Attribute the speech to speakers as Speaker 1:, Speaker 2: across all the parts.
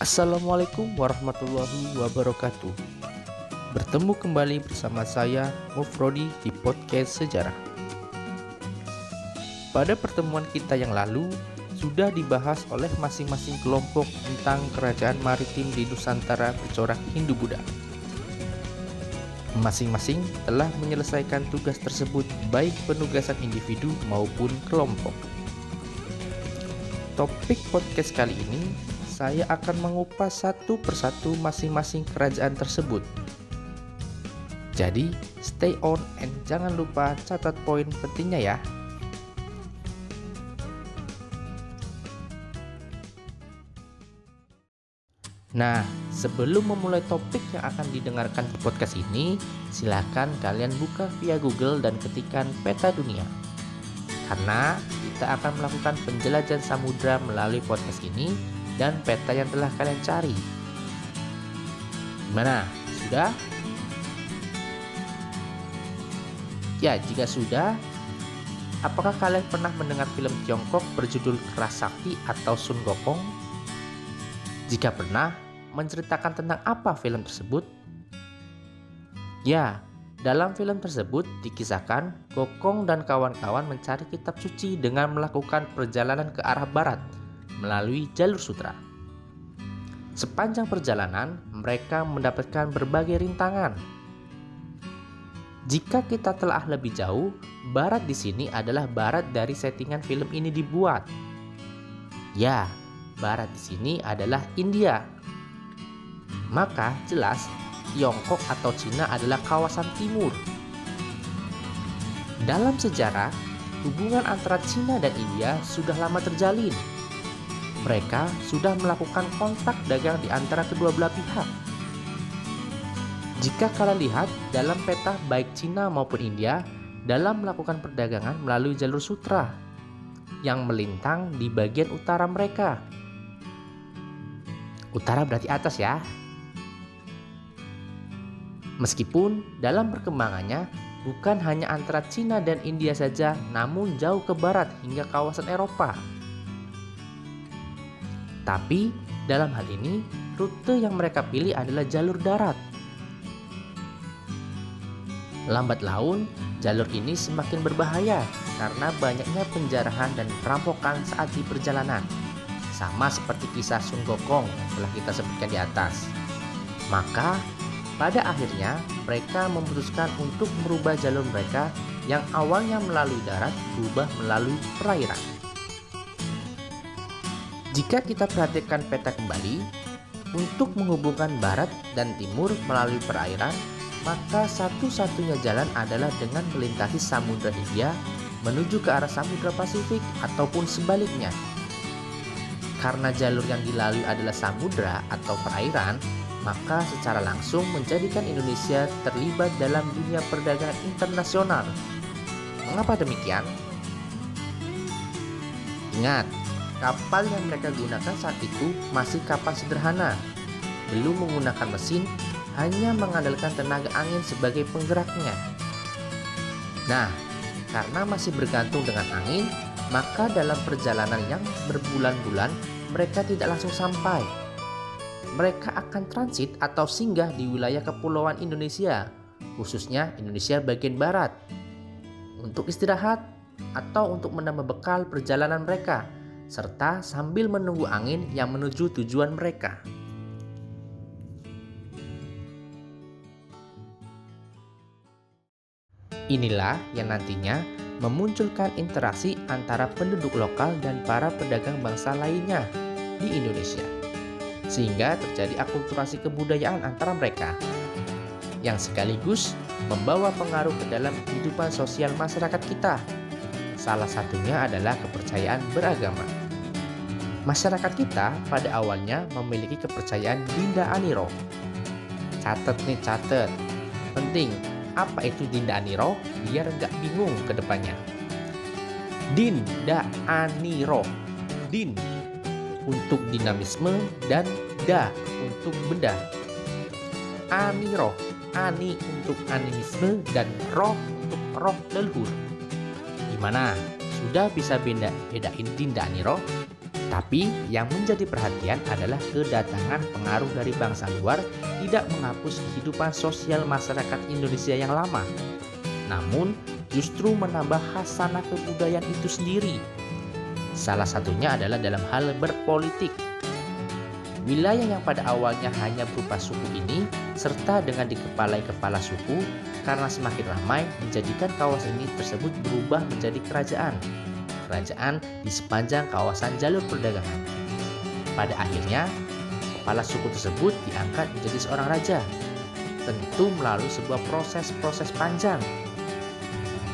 Speaker 1: Assalamualaikum warahmatullahi wabarakatuh. Bertemu kembali bersama saya Mufrodi di podcast sejarah. Pada pertemuan kita yang lalu sudah dibahas oleh masing-masing kelompok tentang kerajaan maritim di Nusantara bercorak Hindu-Buddha. Masing-masing telah menyelesaikan tugas tersebut baik penugasan individu maupun kelompok. Topik podcast kali ini saya akan mengupas satu persatu masing-masing kerajaan tersebut. Jadi, stay on and jangan lupa catat poin pentingnya ya. Nah, sebelum memulai topik yang akan didengarkan di podcast ini, silakan kalian buka via Google dan ketikkan peta dunia. Karena kita akan melakukan penjelajahan samudra melalui podcast ini dan peta yang telah kalian cari. Gimana? Sudah? Ya, jika sudah, apakah kalian pernah mendengar film Tiongkok berjudul Keras Sakti atau Sun Gokong? Jika pernah, menceritakan tentang apa film tersebut? Ya, dalam film tersebut dikisahkan Gokong dan kawan-kawan mencari kitab suci dengan melakukan perjalanan ke arah barat melalui jalur sutra. Sepanjang perjalanan, mereka mendapatkan berbagai rintangan. Jika kita telah lebih jauh, barat di sini adalah barat dari settingan film ini dibuat. Ya, barat di sini adalah India. Maka jelas Tiongkok atau Cina adalah kawasan timur. Dalam sejarah, hubungan antara Cina dan India sudah lama terjalin. Mereka sudah melakukan kontak dagang di antara kedua belah pihak. Jika kalian lihat dalam peta baik Cina maupun India dalam melakukan perdagangan melalui jalur sutra yang melintang di bagian utara mereka. Utara berarti atas ya. Meskipun dalam perkembangannya bukan hanya antara Cina dan India saja, namun jauh ke barat hingga kawasan Eropa. Tapi dalam hal ini, rute yang mereka pilih adalah jalur darat. Lambat laun, jalur ini semakin berbahaya karena banyaknya penjarahan dan perampokan saat di perjalanan sama seperti kisah Sun Gokong yang telah kita sebutkan di atas. Maka, pada akhirnya mereka memutuskan untuk merubah jalur mereka yang awalnya melalui darat berubah melalui perairan. Jika kita perhatikan peta kembali, untuk menghubungkan barat dan timur melalui perairan, maka satu-satunya jalan adalah dengan melintasi Samudra Hindia menuju ke arah Samudra Pasifik ataupun sebaliknya karena jalur yang dilalui adalah samudra atau perairan, maka secara langsung menjadikan Indonesia terlibat dalam dunia perdagangan internasional. Mengapa demikian? Ingat, kapal yang mereka gunakan saat itu masih kapal sederhana, belum menggunakan mesin, hanya mengandalkan tenaga angin sebagai penggeraknya. Nah, karena masih bergantung dengan angin, maka dalam perjalanan yang berbulan-bulan mereka tidak langsung sampai. Mereka akan transit atau singgah di wilayah kepulauan Indonesia, khususnya Indonesia bagian barat, untuk istirahat atau untuk menambah bekal perjalanan mereka, serta sambil menunggu angin yang menuju tujuan mereka. Inilah yang nantinya memunculkan interaksi antara penduduk lokal dan para pedagang bangsa lainnya di Indonesia, sehingga terjadi akulturasi kebudayaan antara mereka yang sekaligus membawa pengaruh ke dalam kehidupan sosial masyarakat kita. Salah satunya adalah kepercayaan beragama. Masyarakat kita pada awalnya memiliki kepercayaan Dinda Aniro. Catat nih catat, penting apa itu Dinda Aniro biar nggak bingung ke depannya. Dinda Aniro. Din untuk dinamisme dan da untuk benda. Aniro, ani untuk animisme dan roh untuk roh leluhur. Gimana? Sudah bisa beda bedain Dinda Aniro? Tapi yang menjadi perhatian adalah kedatangan pengaruh dari bangsa luar tidak menghapus kehidupan sosial masyarakat Indonesia yang lama. Namun, justru menambah hasanah kebudayaan itu sendiri. Salah satunya adalah dalam hal berpolitik. Wilayah yang pada awalnya hanya berupa suku ini, serta dengan dikepalai kepala suku, karena semakin ramai menjadikan kawasan ini tersebut berubah menjadi kerajaan kerajaan di sepanjang kawasan jalur perdagangan. Pada akhirnya, kepala suku tersebut diangkat menjadi seorang raja, tentu melalui sebuah proses-proses panjang.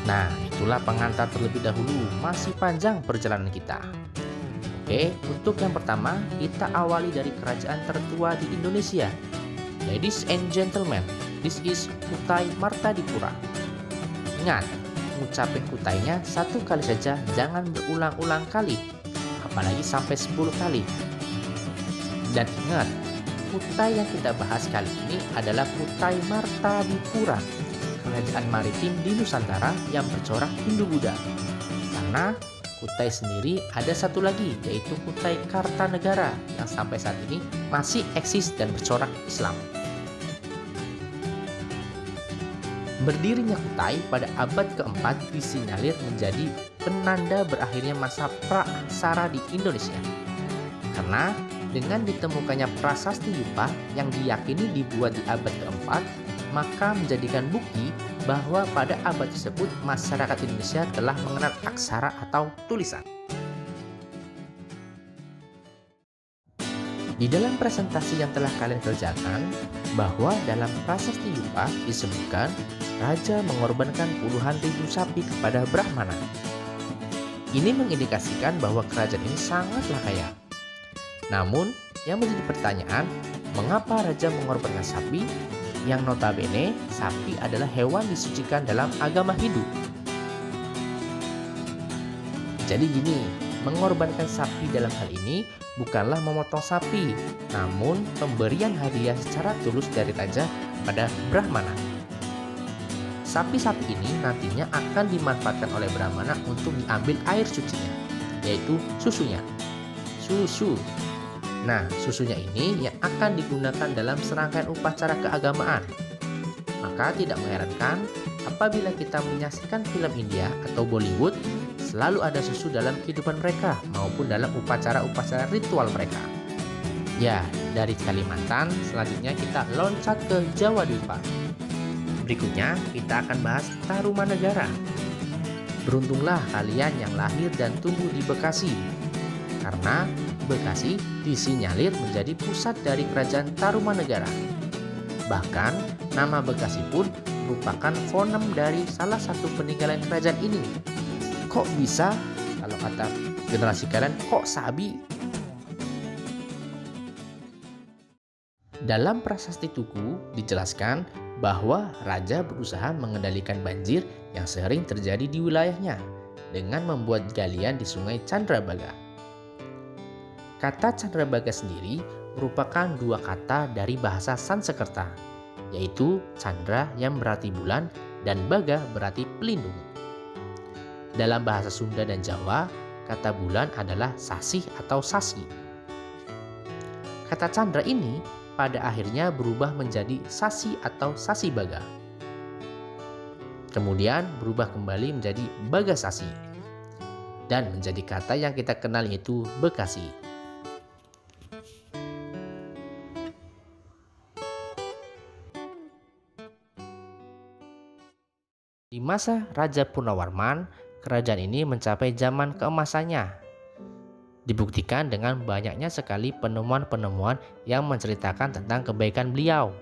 Speaker 1: Nah, itulah pengantar terlebih dahulu, masih panjang perjalanan kita. Oke, untuk yang pertama, kita awali dari kerajaan tertua di Indonesia. Ladies and gentlemen, this is Kutai Martadipura. Ingat, ngucapin kutainya satu kali saja, jangan berulang-ulang kali, apalagi sampai 10 kali. Dan ingat, kutai yang kita bahas kali ini adalah Kutai Martadipura, kerajaan maritim di Nusantara yang bercorak Hindu-Buddha. Karena Kutai sendiri ada satu lagi, yaitu Kutai Kartanegara yang sampai saat ini masih eksis dan bercorak Islam. Berdirinya Kutai pada abad keempat disinyalir menjadi penanda berakhirnya masa pra-aksara di Indonesia. Karena dengan ditemukannya prasasti Yupa yang diyakini dibuat di abad keempat, maka menjadikan bukti bahwa pada abad tersebut masyarakat Indonesia telah mengenal aksara atau tulisan. Di dalam presentasi yang telah kalian kerjakan, bahwa dalam prasasti Yupa disebutkan raja mengorbankan puluhan ribu sapi kepada Brahmana. Ini mengindikasikan bahwa kerajaan ini sangatlah kaya. Namun, yang menjadi pertanyaan, mengapa raja mengorbankan sapi yang notabene sapi adalah hewan disucikan dalam agama Hindu? Jadi gini, mengorbankan sapi dalam hal ini bukanlah memotong sapi, namun pemberian hadiah secara tulus dari raja pada Brahmana. Sapi-sapi ini nantinya akan dimanfaatkan oleh Brahmana untuk diambil air sucinya, yaitu susunya. Susu. Nah, susunya ini yang akan digunakan dalam serangkaian upacara keagamaan. Maka tidak mengherankan apabila kita menyaksikan film India atau Bollywood, selalu ada susu dalam kehidupan mereka maupun dalam upacara-upacara ritual mereka. Ya, dari Kalimantan, selanjutnya kita loncat ke Jawa Dwipa. Berikutnya, kita akan bahas Tarumanegara. Beruntunglah kalian yang lahir dan tumbuh di Bekasi, karena Bekasi disinyalir menjadi pusat dari kerajaan Tarumanegara. Bahkan, nama Bekasi pun merupakan fonem dari salah satu peninggalan kerajaan ini. Kok bisa? Kalau kata generasi kalian, kok sabi? Dalam prasasti Tugu dijelaskan bahwa raja berusaha mengendalikan banjir yang sering terjadi di wilayahnya dengan membuat galian di sungai Chandrabaga. Kata Chandrabaga sendiri merupakan dua kata dari bahasa Sanskerta, yaitu Chandra yang berarti bulan dan Baga berarti pelindung. Dalam bahasa Sunda dan Jawa, kata bulan adalah sasih atau sasi. Kata Chandra ini pada akhirnya berubah menjadi sasi atau sasi baga. Kemudian berubah kembali menjadi baga sasi dan menjadi kata yang kita kenal yaitu Bekasi. Di masa Raja Purnawarman, kerajaan ini mencapai zaman keemasannya dibuktikan dengan banyaknya sekali penemuan-penemuan yang menceritakan tentang kebaikan beliau.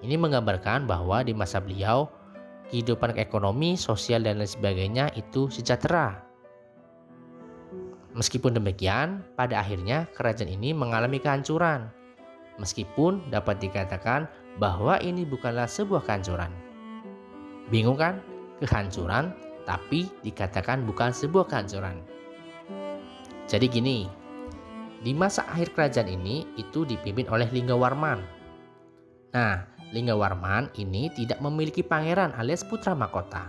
Speaker 1: Ini menggambarkan bahwa di masa beliau, kehidupan ekonomi, sosial, dan lain sebagainya itu sejahtera. Meskipun demikian, pada akhirnya kerajaan ini mengalami kehancuran. Meskipun dapat dikatakan bahwa ini bukanlah sebuah kehancuran. Bingung kan? Kehancuran, tapi dikatakan bukan sebuah kehancuran. Jadi gini, di masa akhir kerajaan ini itu dipimpin oleh Linggawarman. Nah, Linggawarman ini tidak memiliki pangeran alias putra mahkota.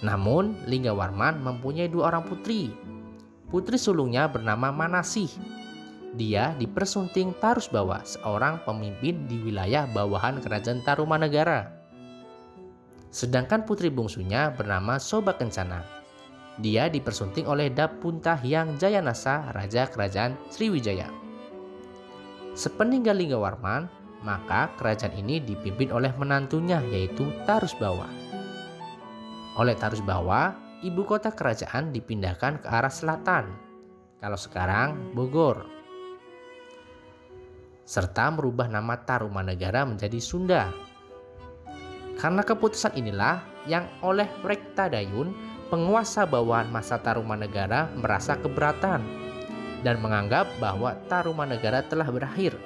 Speaker 1: Namun, Linggawarman mempunyai dua orang putri. putri sulungnya bernama Manasih. Dia dipersunting Tarusbawa, seorang pemimpin di wilayah bawahan kerajaan Tarumanegara. Sedangkan putri bungsunya bernama Soba Kencana. Dia dipersunting oleh Dapunta Hyang Jayanasa, Raja Kerajaan Sriwijaya. Sepeninggal Linggawarman, maka kerajaan ini dipimpin oleh menantunya yaitu Tarusbawa. Oleh Tarusbawa, ibu kota kerajaan dipindahkan ke arah selatan. Kalau sekarang Bogor serta merubah nama Tarumanegara menjadi Sunda. Karena keputusan inilah yang oleh Dayun, penguasa bawahan masa Tarumanegara merasa keberatan dan menganggap bahwa Tarumanegara telah berakhir.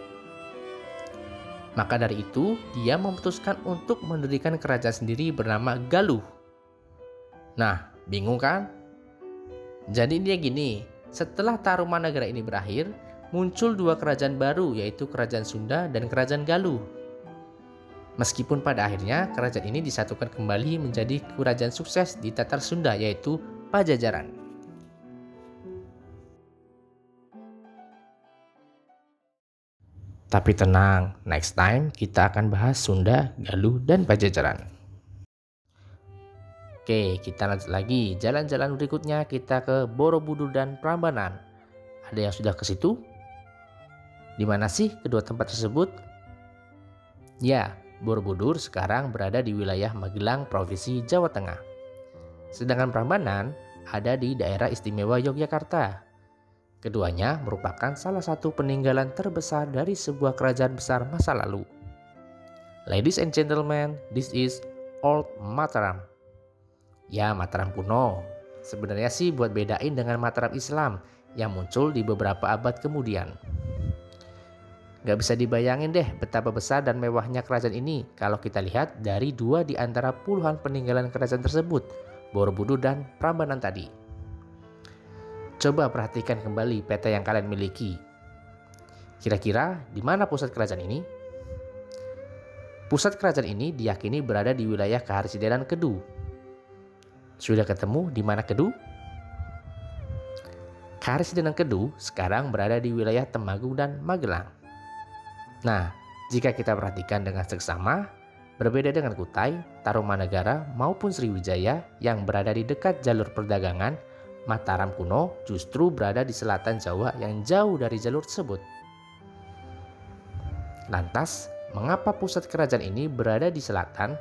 Speaker 1: Maka dari itu, dia memutuskan untuk mendirikan kerajaan sendiri bernama Galuh. Nah, bingung kan? Jadi dia gini, setelah Tarumanegara ini berakhir, muncul dua kerajaan baru yaitu Kerajaan Sunda dan Kerajaan Galuh. Meskipun pada akhirnya kerajaan ini disatukan kembali menjadi kerajaan sukses di Tatar Sunda yaitu Pajajaran. Tapi tenang, next time kita akan bahas Sunda, Galuh, dan Pajajaran. Oke, kita lanjut lagi. Jalan-jalan berikutnya kita ke Borobudur dan Prambanan. Ada yang sudah ke situ? Di mana sih kedua tempat tersebut? Ya, Borobudur sekarang berada di wilayah Magelang, Provinsi Jawa Tengah. Sedangkan Prambanan ada di daerah istimewa Yogyakarta. Keduanya merupakan salah satu peninggalan terbesar dari sebuah kerajaan besar masa lalu. Ladies and gentlemen, this is Old Mataram. Ya, Mataram kuno. Sebenarnya sih buat bedain dengan Mataram Islam yang muncul di beberapa abad kemudian. Gak bisa dibayangin deh betapa besar dan mewahnya kerajaan ini kalau kita lihat dari dua di antara puluhan peninggalan kerajaan tersebut, Borobudur dan Prambanan tadi. Coba perhatikan kembali peta yang kalian miliki. Kira-kira di mana pusat kerajaan ini? Pusat kerajaan ini diyakini berada di wilayah Keharisidenan Kedu. Sudah ketemu di mana Kedu? Keharisidenan Kedu sekarang berada di wilayah Temanggung dan Magelang. Nah, jika kita perhatikan dengan seksama, berbeda dengan Kutai, Tarumanegara maupun Sriwijaya yang berada di dekat jalur perdagangan, Mataram kuno justru berada di selatan Jawa yang jauh dari jalur tersebut. Lantas, mengapa pusat kerajaan ini berada di selatan,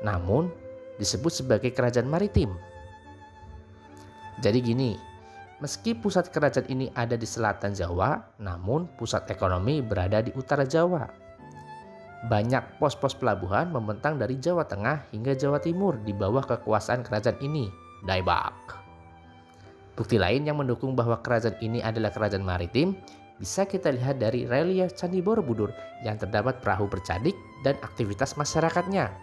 Speaker 1: namun disebut sebagai kerajaan maritim? Jadi gini, Meski pusat kerajaan ini ada di selatan Jawa, namun pusat ekonomi berada di utara Jawa. Banyak pos-pos pelabuhan membentang dari Jawa Tengah hingga Jawa Timur di bawah kekuasaan kerajaan ini, Daibak. Bukti lain yang mendukung bahwa kerajaan ini adalah kerajaan maritim bisa kita lihat dari relief Candi Borobudur yang terdapat perahu bercadik dan aktivitas masyarakatnya.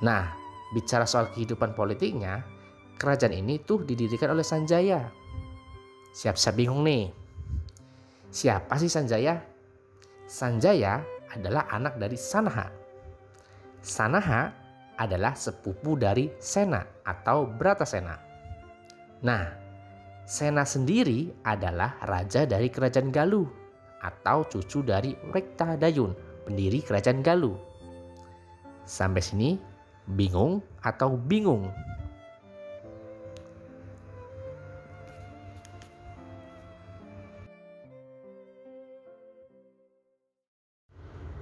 Speaker 1: Nah, bicara soal kehidupan politiknya, kerajaan ini tuh didirikan oleh Sanjaya. Siap-siap bingung nih. Siapa sih Sanjaya? Sanjaya adalah anak dari Sanaha. Sanaha adalah sepupu dari Sena atau Bratasena. Nah, Sena sendiri adalah raja dari kerajaan Galuh atau cucu dari Rekta Dayun, pendiri kerajaan Galuh. Sampai sini bingung atau bingung?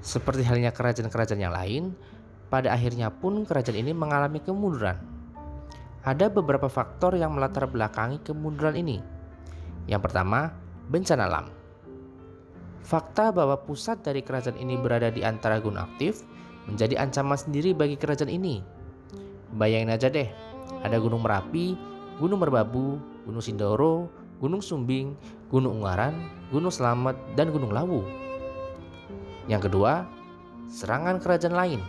Speaker 1: Seperti halnya kerajaan-kerajaan yang lain, pada akhirnya pun kerajaan ini mengalami kemunduran. Ada beberapa faktor yang melatar belakangi kemunduran ini. Yang pertama, bencana alam. Fakta bahwa pusat dari kerajaan ini berada di antara gunung aktif menjadi ancaman sendiri bagi kerajaan ini. Bayangin aja deh, ada Gunung Merapi, Gunung Merbabu, Gunung Sindoro, Gunung Sumbing, Gunung Ungaran, Gunung Selamet, dan Gunung Lawu. Yang kedua, serangan kerajaan lain.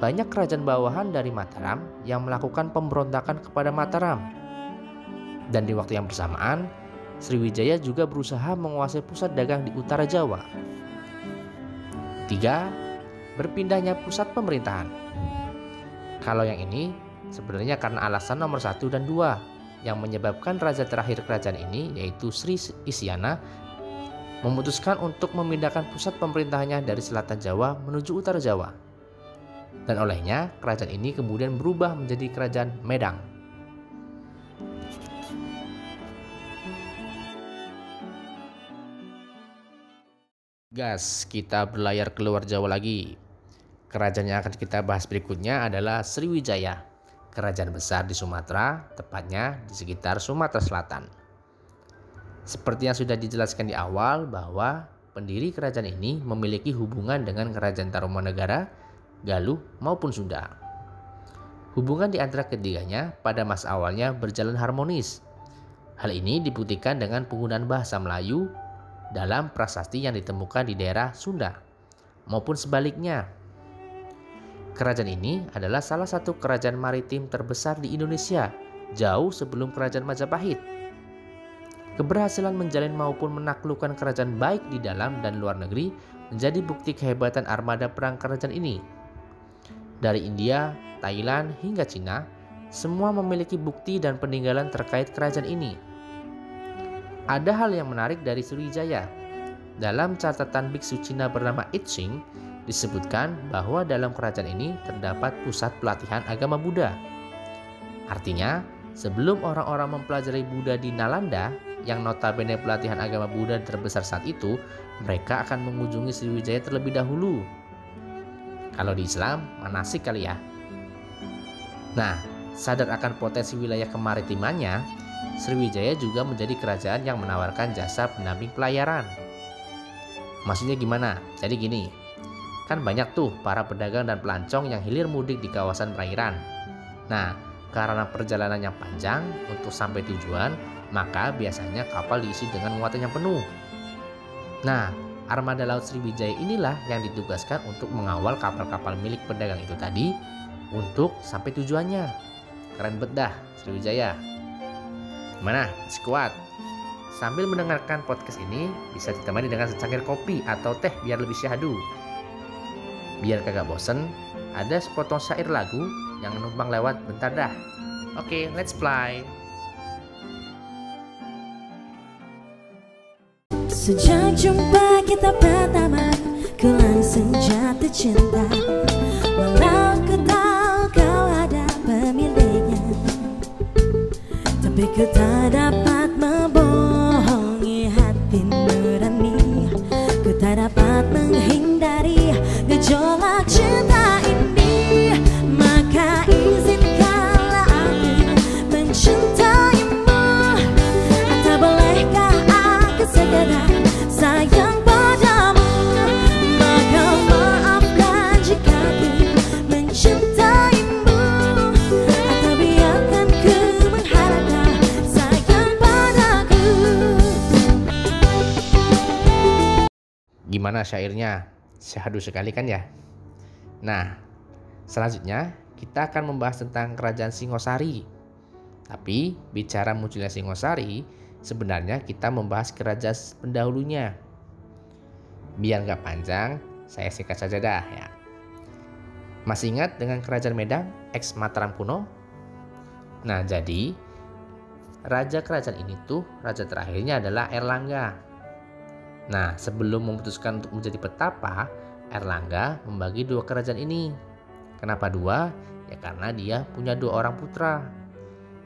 Speaker 1: Banyak kerajaan bawahan dari Mataram yang melakukan pemberontakan kepada Mataram. Dan di waktu yang bersamaan, Sriwijaya juga berusaha menguasai pusat dagang di utara Jawa. Tiga, berpindahnya pusat pemerintahan. Kalau yang ini sebenarnya karena alasan nomor satu dan dua, yang menyebabkan raja terakhir kerajaan ini yaitu Sri Isyana memutuskan untuk memindahkan pusat pemerintahannya dari selatan Jawa menuju utara Jawa. Dan olehnya kerajaan ini kemudian berubah menjadi kerajaan Medang. Gas, kita berlayar keluar Jawa lagi. Kerajaan yang akan kita bahas berikutnya adalah Sriwijaya, kerajaan besar di Sumatera, tepatnya di sekitar Sumatera Selatan. Seperti yang sudah dijelaskan di awal bahwa pendiri kerajaan ini memiliki hubungan dengan kerajaan Tarumanegara, Galuh maupun Sunda. Hubungan di antara ketiganya pada masa awalnya berjalan harmonis. Hal ini dibuktikan dengan penggunaan bahasa Melayu dalam prasasti yang ditemukan di daerah Sunda maupun sebaliknya. Kerajaan ini adalah salah satu kerajaan maritim terbesar di Indonesia jauh sebelum kerajaan Majapahit. Keberhasilan menjalin maupun menaklukkan kerajaan baik di dalam dan luar negeri menjadi bukti kehebatan armada perang kerajaan ini. Dari India, Thailand, hingga Cina, semua memiliki bukti dan peninggalan terkait kerajaan ini. Ada hal yang menarik dari Sriwijaya. Dalam catatan biksu Cina bernama Itching, disebutkan bahwa dalam kerajaan ini terdapat pusat pelatihan agama Buddha. Artinya, sebelum orang-orang mempelajari Buddha di Nalanda, yang notabene pelatihan agama Buddha terbesar saat itu, mereka akan mengunjungi Sriwijaya terlebih dahulu. Kalau di Islam, manasik kali ya. Nah, sadar akan potensi wilayah kemaritimannya, Sriwijaya juga menjadi kerajaan yang menawarkan jasa pendamping pelayaran. Maksudnya gimana? Jadi gini, kan banyak tuh para pedagang dan pelancong yang hilir mudik di kawasan perairan. Nah, karena perjalanan yang panjang untuk sampai tujuan, maka biasanya kapal diisi dengan muatan yang penuh. Nah, armada laut Sriwijaya inilah yang ditugaskan untuk mengawal kapal-kapal milik pedagang itu tadi untuk sampai tujuannya. Keren bedah Sriwijaya. Gimana? Sekuat? Sambil mendengarkan podcast ini, bisa ditemani dengan secangkir kopi atau teh biar lebih syahdu. Biar kagak bosen, ada sepotong syair lagu yang numpang lewat bentar dah. Oke, okay, let's fly. Sejak jumpa kita pertama, ku langsung jatuh cinta. Walau ku tahu kau ada pemiliknya, tapi ku tak dapat syairnya? Syahdu sekali kan ya? Nah, selanjutnya kita akan membahas tentang kerajaan Singosari. Tapi bicara munculnya Singosari, sebenarnya kita membahas kerajaan pendahulunya. Biar nggak panjang, saya singkat saja dah ya. Masih ingat dengan kerajaan Medan, ex Mataram kuno? Nah, jadi raja kerajaan ini tuh raja terakhirnya adalah Erlangga Nah, sebelum memutuskan untuk menjadi petapa, Erlangga membagi dua kerajaan ini. Kenapa dua? Ya karena dia punya dua orang putra.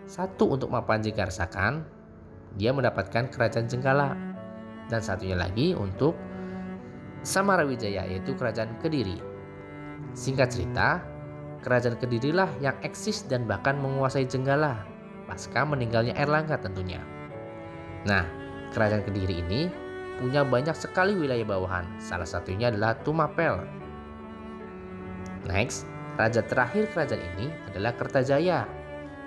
Speaker 1: Satu untuk Mapanji Garsakan, dia mendapatkan kerajaan Jenggala. Dan satunya lagi untuk Samarawijaya yaitu kerajaan Kediri. Singkat cerita, kerajaan Kedirilah yang eksis dan bahkan menguasai Jenggala pasca meninggalnya Erlangga tentunya. Nah, kerajaan Kediri ini punya banyak sekali wilayah bawahan. Salah satunya adalah Tumapel. Next, raja terakhir kerajaan ini adalah Kertajaya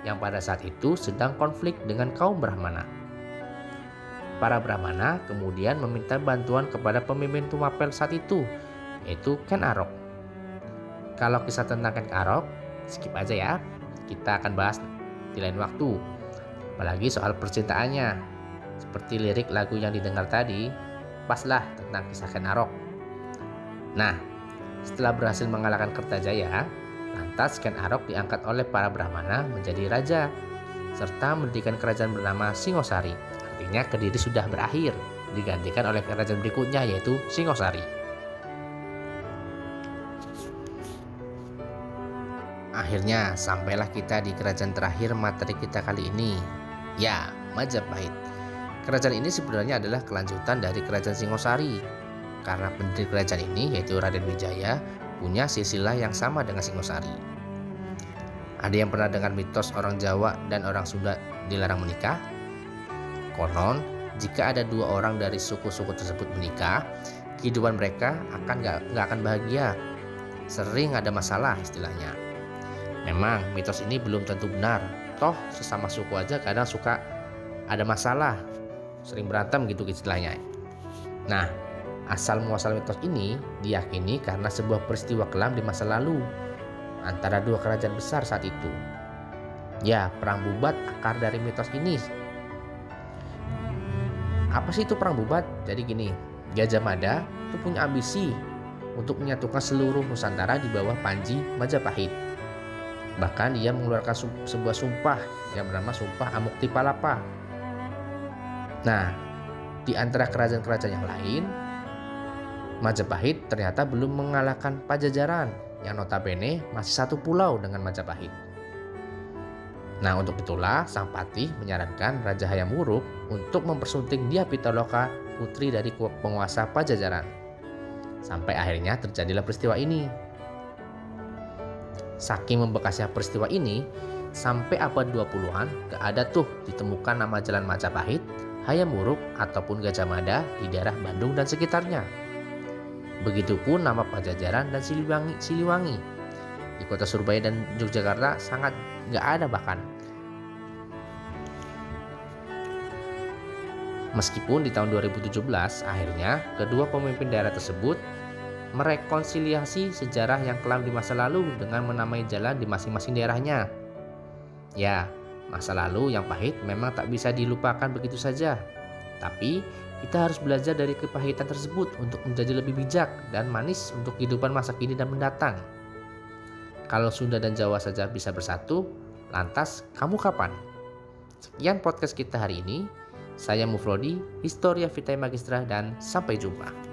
Speaker 1: yang pada saat itu sedang konflik dengan kaum Brahmana. Para Brahmana kemudian meminta bantuan kepada pemimpin Tumapel saat itu, yaitu Ken Arok. Kalau kisah tentang Ken Arok, skip aja ya. Kita akan bahas di lain waktu. Apalagi soal percintaannya seperti lirik lagu yang didengar tadi, paslah tentang kisah Ken Arok. Nah, setelah berhasil mengalahkan Kertajaya, lantas Ken Arok diangkat oleh para Brahmana menjadi raja. serta mendirikan kerajaan bernama Singosari. Artinya Kediri sudah berakhir, digantikan oleh kerajaan berikutnya yaitu Singosari. Akhirnya sampailah kita di kerajaan terakhir materi kita kali ini. Ya, Majapahit. Kerajaan ini sebenarnya adalah kelanjutan dari kerajaan Singosari. Karena pendiri kerajaan ini yaitu Raden Wijaya punya silsilah yang sama dengan Singosari. Ada yang pernah dengar mitos orang Jawa dan orang Sunda dilarang menikah? Konon, jika ada dua orang dari suku-suku tersebut menikah, kehidupan mereka akan gak, gak akan bahagia. Sering ada masalah istilahnya. Memang mitos ini belum tentu benar. Toh sesama suku aja kadang suka ada masalah, sering berantem gitu istilahnya. Nah, asal muasal mitos ini diyakini karena sebuah peristiwa kelam di masa lalu antara dua kerajaan besar saat itu. Ya, perang bubat akar dari mitos ini. Apa sih itu perang bubat? Jadi gini, Gajah Mada itu punya ambisi untuk menyatukan seluruh Nusantara di bawah Panji Majapahit. Bahkan ia mengeluarkan sebuah sumpah yang bernama Sumpah Amuktipalapa. Nah, di antara kerajaan-kerajaan yang lain, Majapahit ternyata belum mengalahkan Pajajaran yang notabene masih satu pulau dengan Majapahit. Nah, untuk itulah Sang Patih menyarankan Raja Hayam Wuruk untuk mempersunting Dia Pitaloka, putri dari penguasa Pajajaran. Sampai akhirnya terjadilah peristiwa ini. Saking membekasnya peristiwa ini, sampai abad 20-an gak ada tuh ditemukan nama jalan Majapahit, Hayam Wuruk ataupun Gajah Mada di daerah Bandung dan sekitarnya. Begitupun nama Pajajaran dan Siliwangi, Siliwangi. Di kota Surabaya dan Yogyakarta sangat gak ada bahkan. Meskipun di tahun 2017 akhirnya kedua pemimpin daerah tersebut merekonsiliasi sejarah yang kelam di masa lalu dengan menamai jalan di masing-masing daerahnya. Ya, masa lalu yang pahit memang tak bisa dilupakan begitu saja. Tapi kita harus belajar dari kepahitan tersebut untuk menjadi lebih bijak dan manis untuk kehidupan masa kini dan mendatang. Kalau Sunda dan Jawa saja bisa bersatu, lantas kamu kapan? Sekian podcast kita hari ini. Saya Mufrodi, Historia Vitae Magistra dan sampai jumpa.